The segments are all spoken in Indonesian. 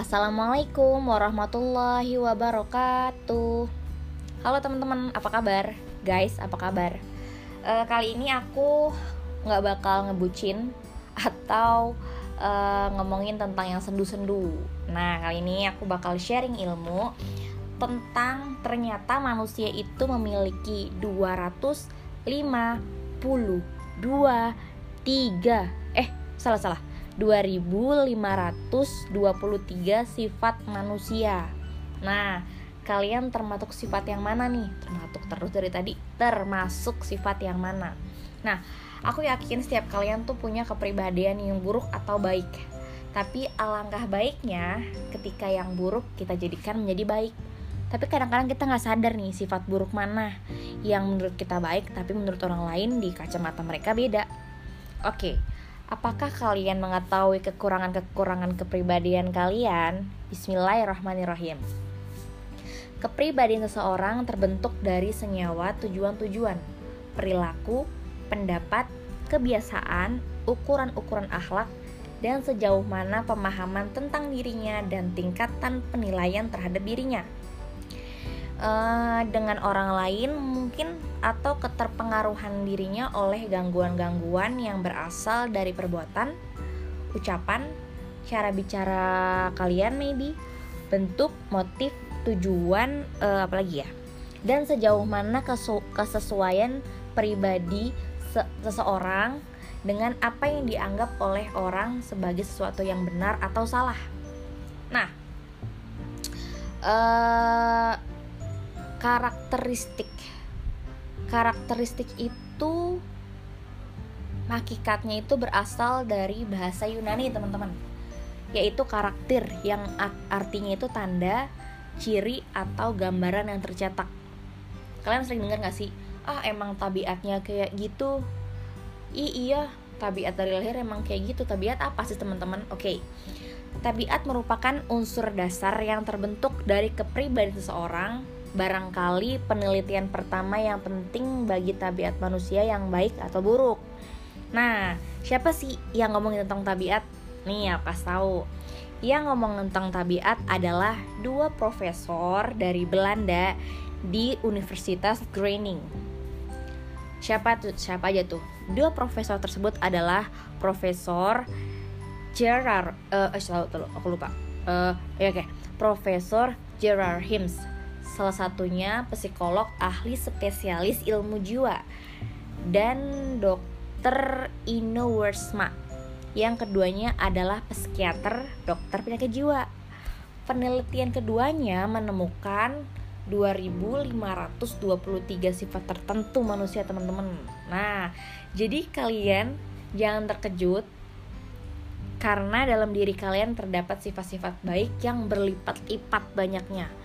Assalamualaikum warahmatullahi wabarakatuh Halo teman-teman, apa kabar? Guys, apa kabar? Uh, kali ini aku nggak bakal ngebucin Atau uh, ngomongin tentang yang sendu-sendu Nah, kali ini aku bakal sharing ilmu Tentang ternyata manusia itu memiliki 252 3 Eh, salah-salah 2523 sifat manusia. Nah, kalian termasuk sifat yang mana nih? Termasuk terus dari tadi, termasuk sifat yang mana? Nah, aku yakin setiap kalian tuh punya kepribadian yang buruk atau baik. Tapi alangkah baiknya ketika yang buruk kita jadikan menjadi baik. Tapi kadang-kadang kita nggak sadar nih sifat buruk mana yang menurut kita baik, tapi menurut orang lain di kacamata mereka beda. Oke, Apakah kalian mengetahui kekurangan-kekurangan kepribadian kalian? Bismillahirrahmanirrahim. Kepribadian seseorang terbentuk dari senyawa tujuan-tujuan, perilaku, pendapat, kebiasaan, ukuran-ukuran akhlak, dan sejauh mana pemahaman tentang dirinya dan tingkatan penilaian terhadap dirinya uh, dengan orang lain mungkin atau keterpengaruhan dirinya oleh gangguan-gangguan yang berasal dari perbuatan, ucapan, cara bicara kalian maybe, bentuk, motif, tujuan, uh, apalagi ya, dan sejauh mana kesesuaian pribadi se seseorang dengan apa yang dianggap oleh orang sebagai sesuatu yang benar atau salah. Nah, uh, karakteristik. Karakteristik itu hakikatnya itu berasal dari bahasa Yunani teman-teman. Yaitu karakter yang artinya itu tanda ciri atau gambaran yang tercetak. Kalian sering dengar gak sih? Ah emang tabiatnya kayak gitu. I iya tabiat dari lahir emang kayak gitu. Tabiat apa sih teman-teman? Oke. Okay. tabiat merupakan unsur dasar yang terbentuk dari kepribadian seseorang barangkali penelitian pertama yang penting bagi tabiat manusia yang baik atau buruk. Nah, siapa sih yang ngomongin tentang tabiat? Nih ya, pas tahu. Yang ngomong tentang tabiat adalah dua profesor dari Belanda di Universitas Groningen. Siapa tuh? Siapa aja tuh? Dua profesor tersebut adalah Profesor Gerard eh uh, aku lupa. Uh, ya oke. Okay. Profesor Gerard Hims salah satunya psikolog ahli spesialis ilmu jiwa dan dokter Ino Wersma yang keduanya adalah psikiater dokter penyakit jiwa. Penelitian keduanya menemukan 2523 sifat tertentu manusia teman-teman. Nah jadi kalian jangan terkejut karena dalam diri kalian terdapat sifat-sifat baik yang berlipat-lipat banyaknya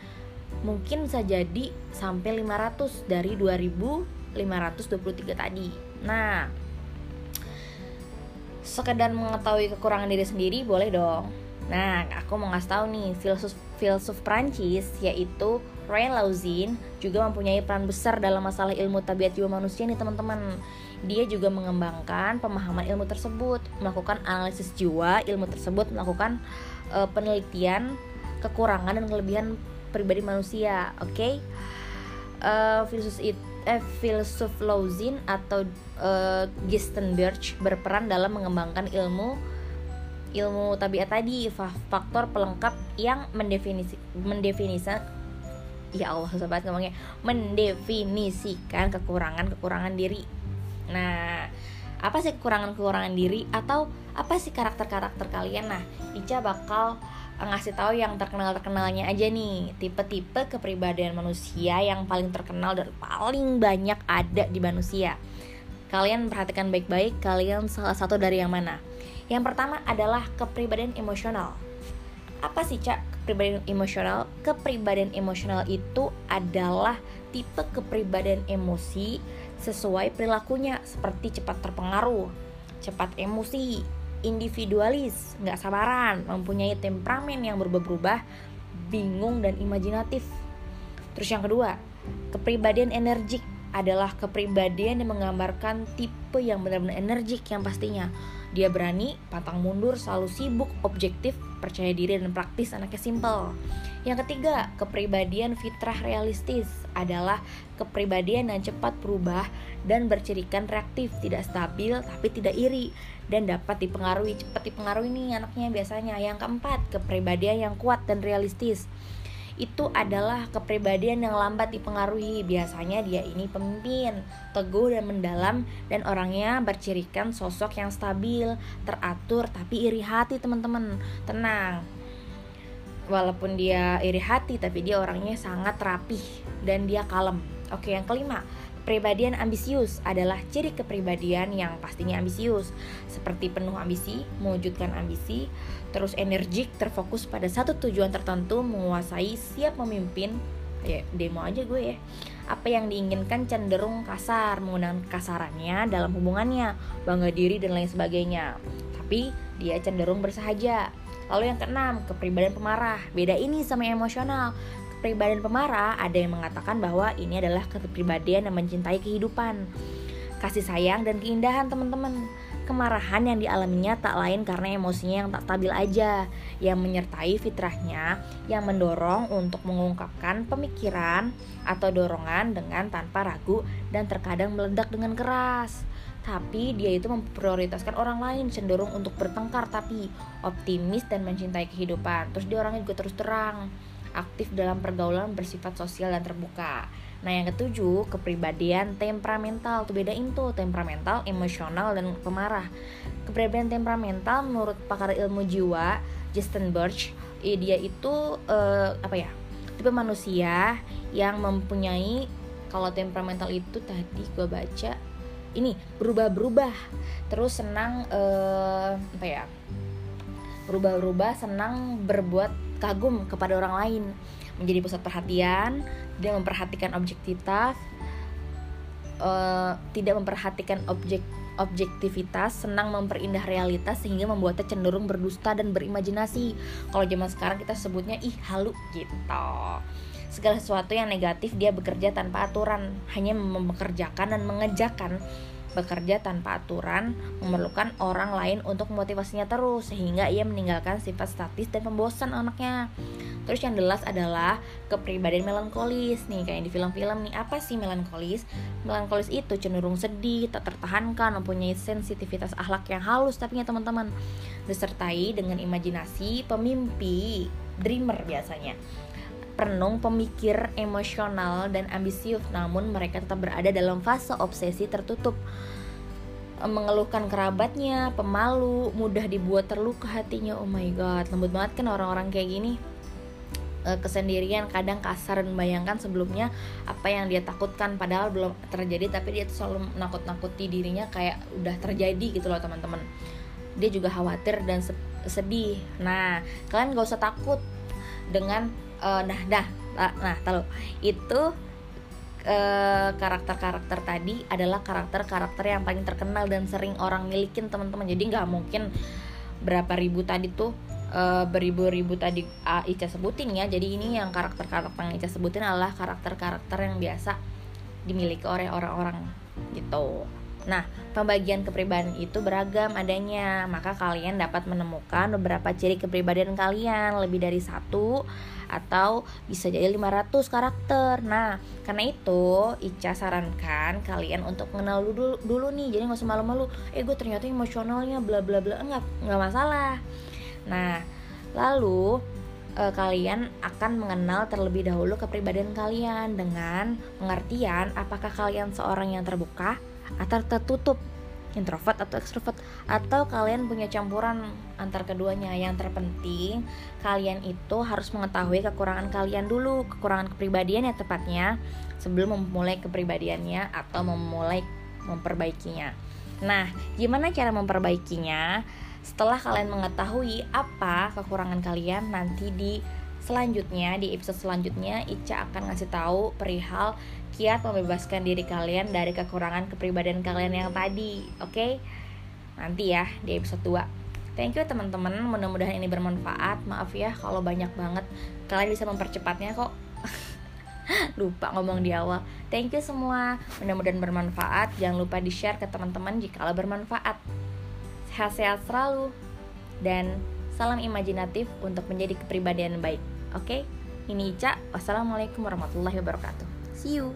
mungkin bisa jadi sampai 500 dari 2523 tadi. Nah, sekedar mengetahui kekurangan diri sendiri boleh dong. Nah, aku mau ngasih tahu nih, filsuf filsuf Prancis yaitu Roy Lauzin juga mempunyai peran besar dalam masalah ilmu tabiat jiwa manusia nih teman-teman. Dia juga mengembangkan pemahaman ilmu tersebut, melakukan analisis jiwa ilmu tersebut, melakukan uh, penelitian kekurangan dan kelebihan pribadi manusia oke okay? uh, eh, filsuf it eh, filsuf Lauzin atau uh, Gistenberg berperan dalam mengembangkan ilmu ilmu tabiat tadi faktor pelengkap yang mendefinisi mendefinisikan ya Allah sobat ngomongnya mendefinisikan kekurangan kekurangan diri nah apa sih kekurangan kekurangan diri atau apa sih karakter karakter kalian nah Ica bakal ngasih tahu yang terkenal terkenalnya aja nih. Tipe-tipe kepribadian manusia yang paling terkenal dan paling banyak ada di manusia. Kalian perhatikan baik-baik kalian salah satu dari yang mana? Yang pertama adalah kepribadian emosional. Apa sih cak kepribadian emosional? Kepribadian emosional itu adalah tipe kepribadian emosi sesuai perilakunya seperti cepat terpengaruh cepat emosi individualis, nggak sabaran, mempunyai temperamen yang berubah-ubah, bingung dan imajinatif. Terus yang kedua, kepribadian energik adalah kepribadian yang menggambarkan tipe yang benar-benar energik yang pastinya dia berani, pantang mundur, selalu sibuk, objektif, percaya diri dan praktis, anaknya simple. Yang ketiga, kepribadian fitrah realistis adalah kepribadian yang cepat berubah dan bercirikan reaktif, tidak stabil tapi tidak iri dan dapat dipengaruhi cepat dipengaruhi nih anaknya biasanya. Yang keempat, kepribadian yang kuat dan realistis itu adalah kepribadian yang lambat dipengaruhi. Biasanya dia ini pemimpin, teguh dan mendalam dan orangnya bercirikan sosok yang stabil, teratur tapi iri hati teman-teman. Tenang. Walaupun dia iri hati tapi dia orangnya sangat rapih dan dia kalem. Oke, yang kelima, Kepribadian ambisius adalah ciri kepribadian yang pastinya ambisius, seperti penuh ambisi, mewujudkan ambisi, terus energik, terfokus pada satu tujuan tertentu, menguasai, siap memimpin, ya demo aja gue ya. Apa yang diinginkan cenderung kasar, menggunakan kasarannya dalam hubungannya, bangga diri dan lain sebagainya. Tapi dia cenderung bersahaja. Lalu yang keenam, kepribadian pemarah. Beda ini sama emosional kepribadian pemarah, ada yang mengatakan bahwa ini adalah kepribadian yang mencintai kehidupan, kasih sayang dan keindahan teman-teman. Kemarahan yang dialaminya tak lain karena emosinya yang tak stabil aja, yang menyertai fitrahnya, yang mendorong untuk mengungkapkan pemikiran atau dorongan dengan tanpa ragu dan terkadang meledak dengan keras tapi dia itu memprioritaskan orang lain cenderung untuk bertengkar tapi optimis dan mencintai kehidupan terus dia orangnya juga terus terang aktif dalam pergaulan bersifat sosial dan terbuka. Nah, yang ketujuh, kepribadian temperamental. Tuh bedain tuh temperamental, emosional dan pemarah. Kepribadian temperamental menurut pakar ilmu jiwa Justin Birch, eh, dia itu uh, apa ya? Tipe manusia yang mempunyai kalau temperamental itu tadi gue baca ini berubah-berubah terus senang uh, apa ya berubah-berubah senang berbuat kagum kepada orang lain, menjadi pusat perhatian, dia memperhatikan objektivitas, uh, tidak memperhatikan objek objektivitas, senang memperindah realitas sehingga membuatnya cenderung berdusta dan berimajinasi. Kalau zaman sekarang kita sebutnya ih halu gitu. Segala sesuatu yang negatif dia bekerja tanpa aturan, hanya mempekerjakan dan mengejakan bekerja tanpa aturan memerlukan orang lain untuk memotivasinya terus sehingga ia meninggalkan sifat statis dan pembosan anaknya. Terus yang jelas adalah kepribadian melankolis nih kayak di film-film nih apa sih melankolis? Melankolis itu cenderung sedih, tak tertahankan, mempunyai sensitivitas akhlak yang halus tapi ya teman-teman disertai dengan imajinasi pemimpi, dreamer biasanya perenung, pemikir, emosional, dan ambisius, namun mereka tetap berada dalam fase obsesi tertutup mengeluhkan kerabatnya, pemalu, mudah dibuat terluka hatinya. Oh my god, lembut banget kan orang-orang kayak gini. E, kesendirian, kadang kasar dan bayangkan sebelumnya apa yang dia takutkan padahal belum terjadi tapi dia tuh selalu nakut-nakuti dirinya kayak udah terjadi gitu loh teman-teman. Dia juga khawatir dan sedih. Nah, kalian gak usah takut dengan uh, nah dah nah, nah tahu itu uh, karakter-karakter tadi adalah karakter-karakter yang paling terkenal dan sering orang milikin teman-teman. Jadi nggak mungkin berapa ribu tadi tuh uh, beribu-ribu tadi uh, Ica sebutin ya. Jadi ini yang karakter-karakter yang Ica sebutin adalah karakter-karakter yang biasa dimiliki oleh orang-orang gitu. Nah, pembagian kepribadian itu beragam adanya, maka kalian dapat menemukan beberapa ciri kepribadian kalian. Lebih dari satu atau bisa jadi 500 karakter. Nah, karena itu Ica sarankan kalian untuk mengenal dulu dulu nih. Jadi nggak usah malu-malu. Eh, gue ternyata emosionalnya bla bla bla. Enggak, nggak masalah. Nah, lalu eh, kalian akan mengenal terlebih dahulu kepribadian kalian dengan pengertian apakah kalian seorang yang terbuka atau tertutup introvert atau extrovert atau kalian punya campuran antar keduanya. Yang terpenting kalian itu harus mengetahui kekurangan kalian dulu kekurangan kepribadian ya tepatnya sebelum memulai kepribadiannya atau memulai memperbaikinya. Nah gimana cara memperbaikinya? Setelah kalian mengetahui apa kekurangan kalian nanti di selanjutnya di episode selanjutnya Ica akan ngasih tahu perihal kiat membebaskan diri kalian dari kekurangan kepribadian kalian yang tadi oke? Okay? nanti ya di episode 2 thank you teman-teman. Mudah-mudahan ini bermanfaat. Maaf ya kalau banyak banget. Kalian bisa mempercepatnya kok. Lupa ngomong di awal. Thank you semua. Mudah-mudahan bermanfaat. Jangan lupa di share ke teman-teman jika bermanfaat. Sehat-sehat selalu. Dan salam imajinatif untuk menjadi kepribadian baik oke okay? ini Ica wassalamualaikum warahmatullahi wabarakatuh see you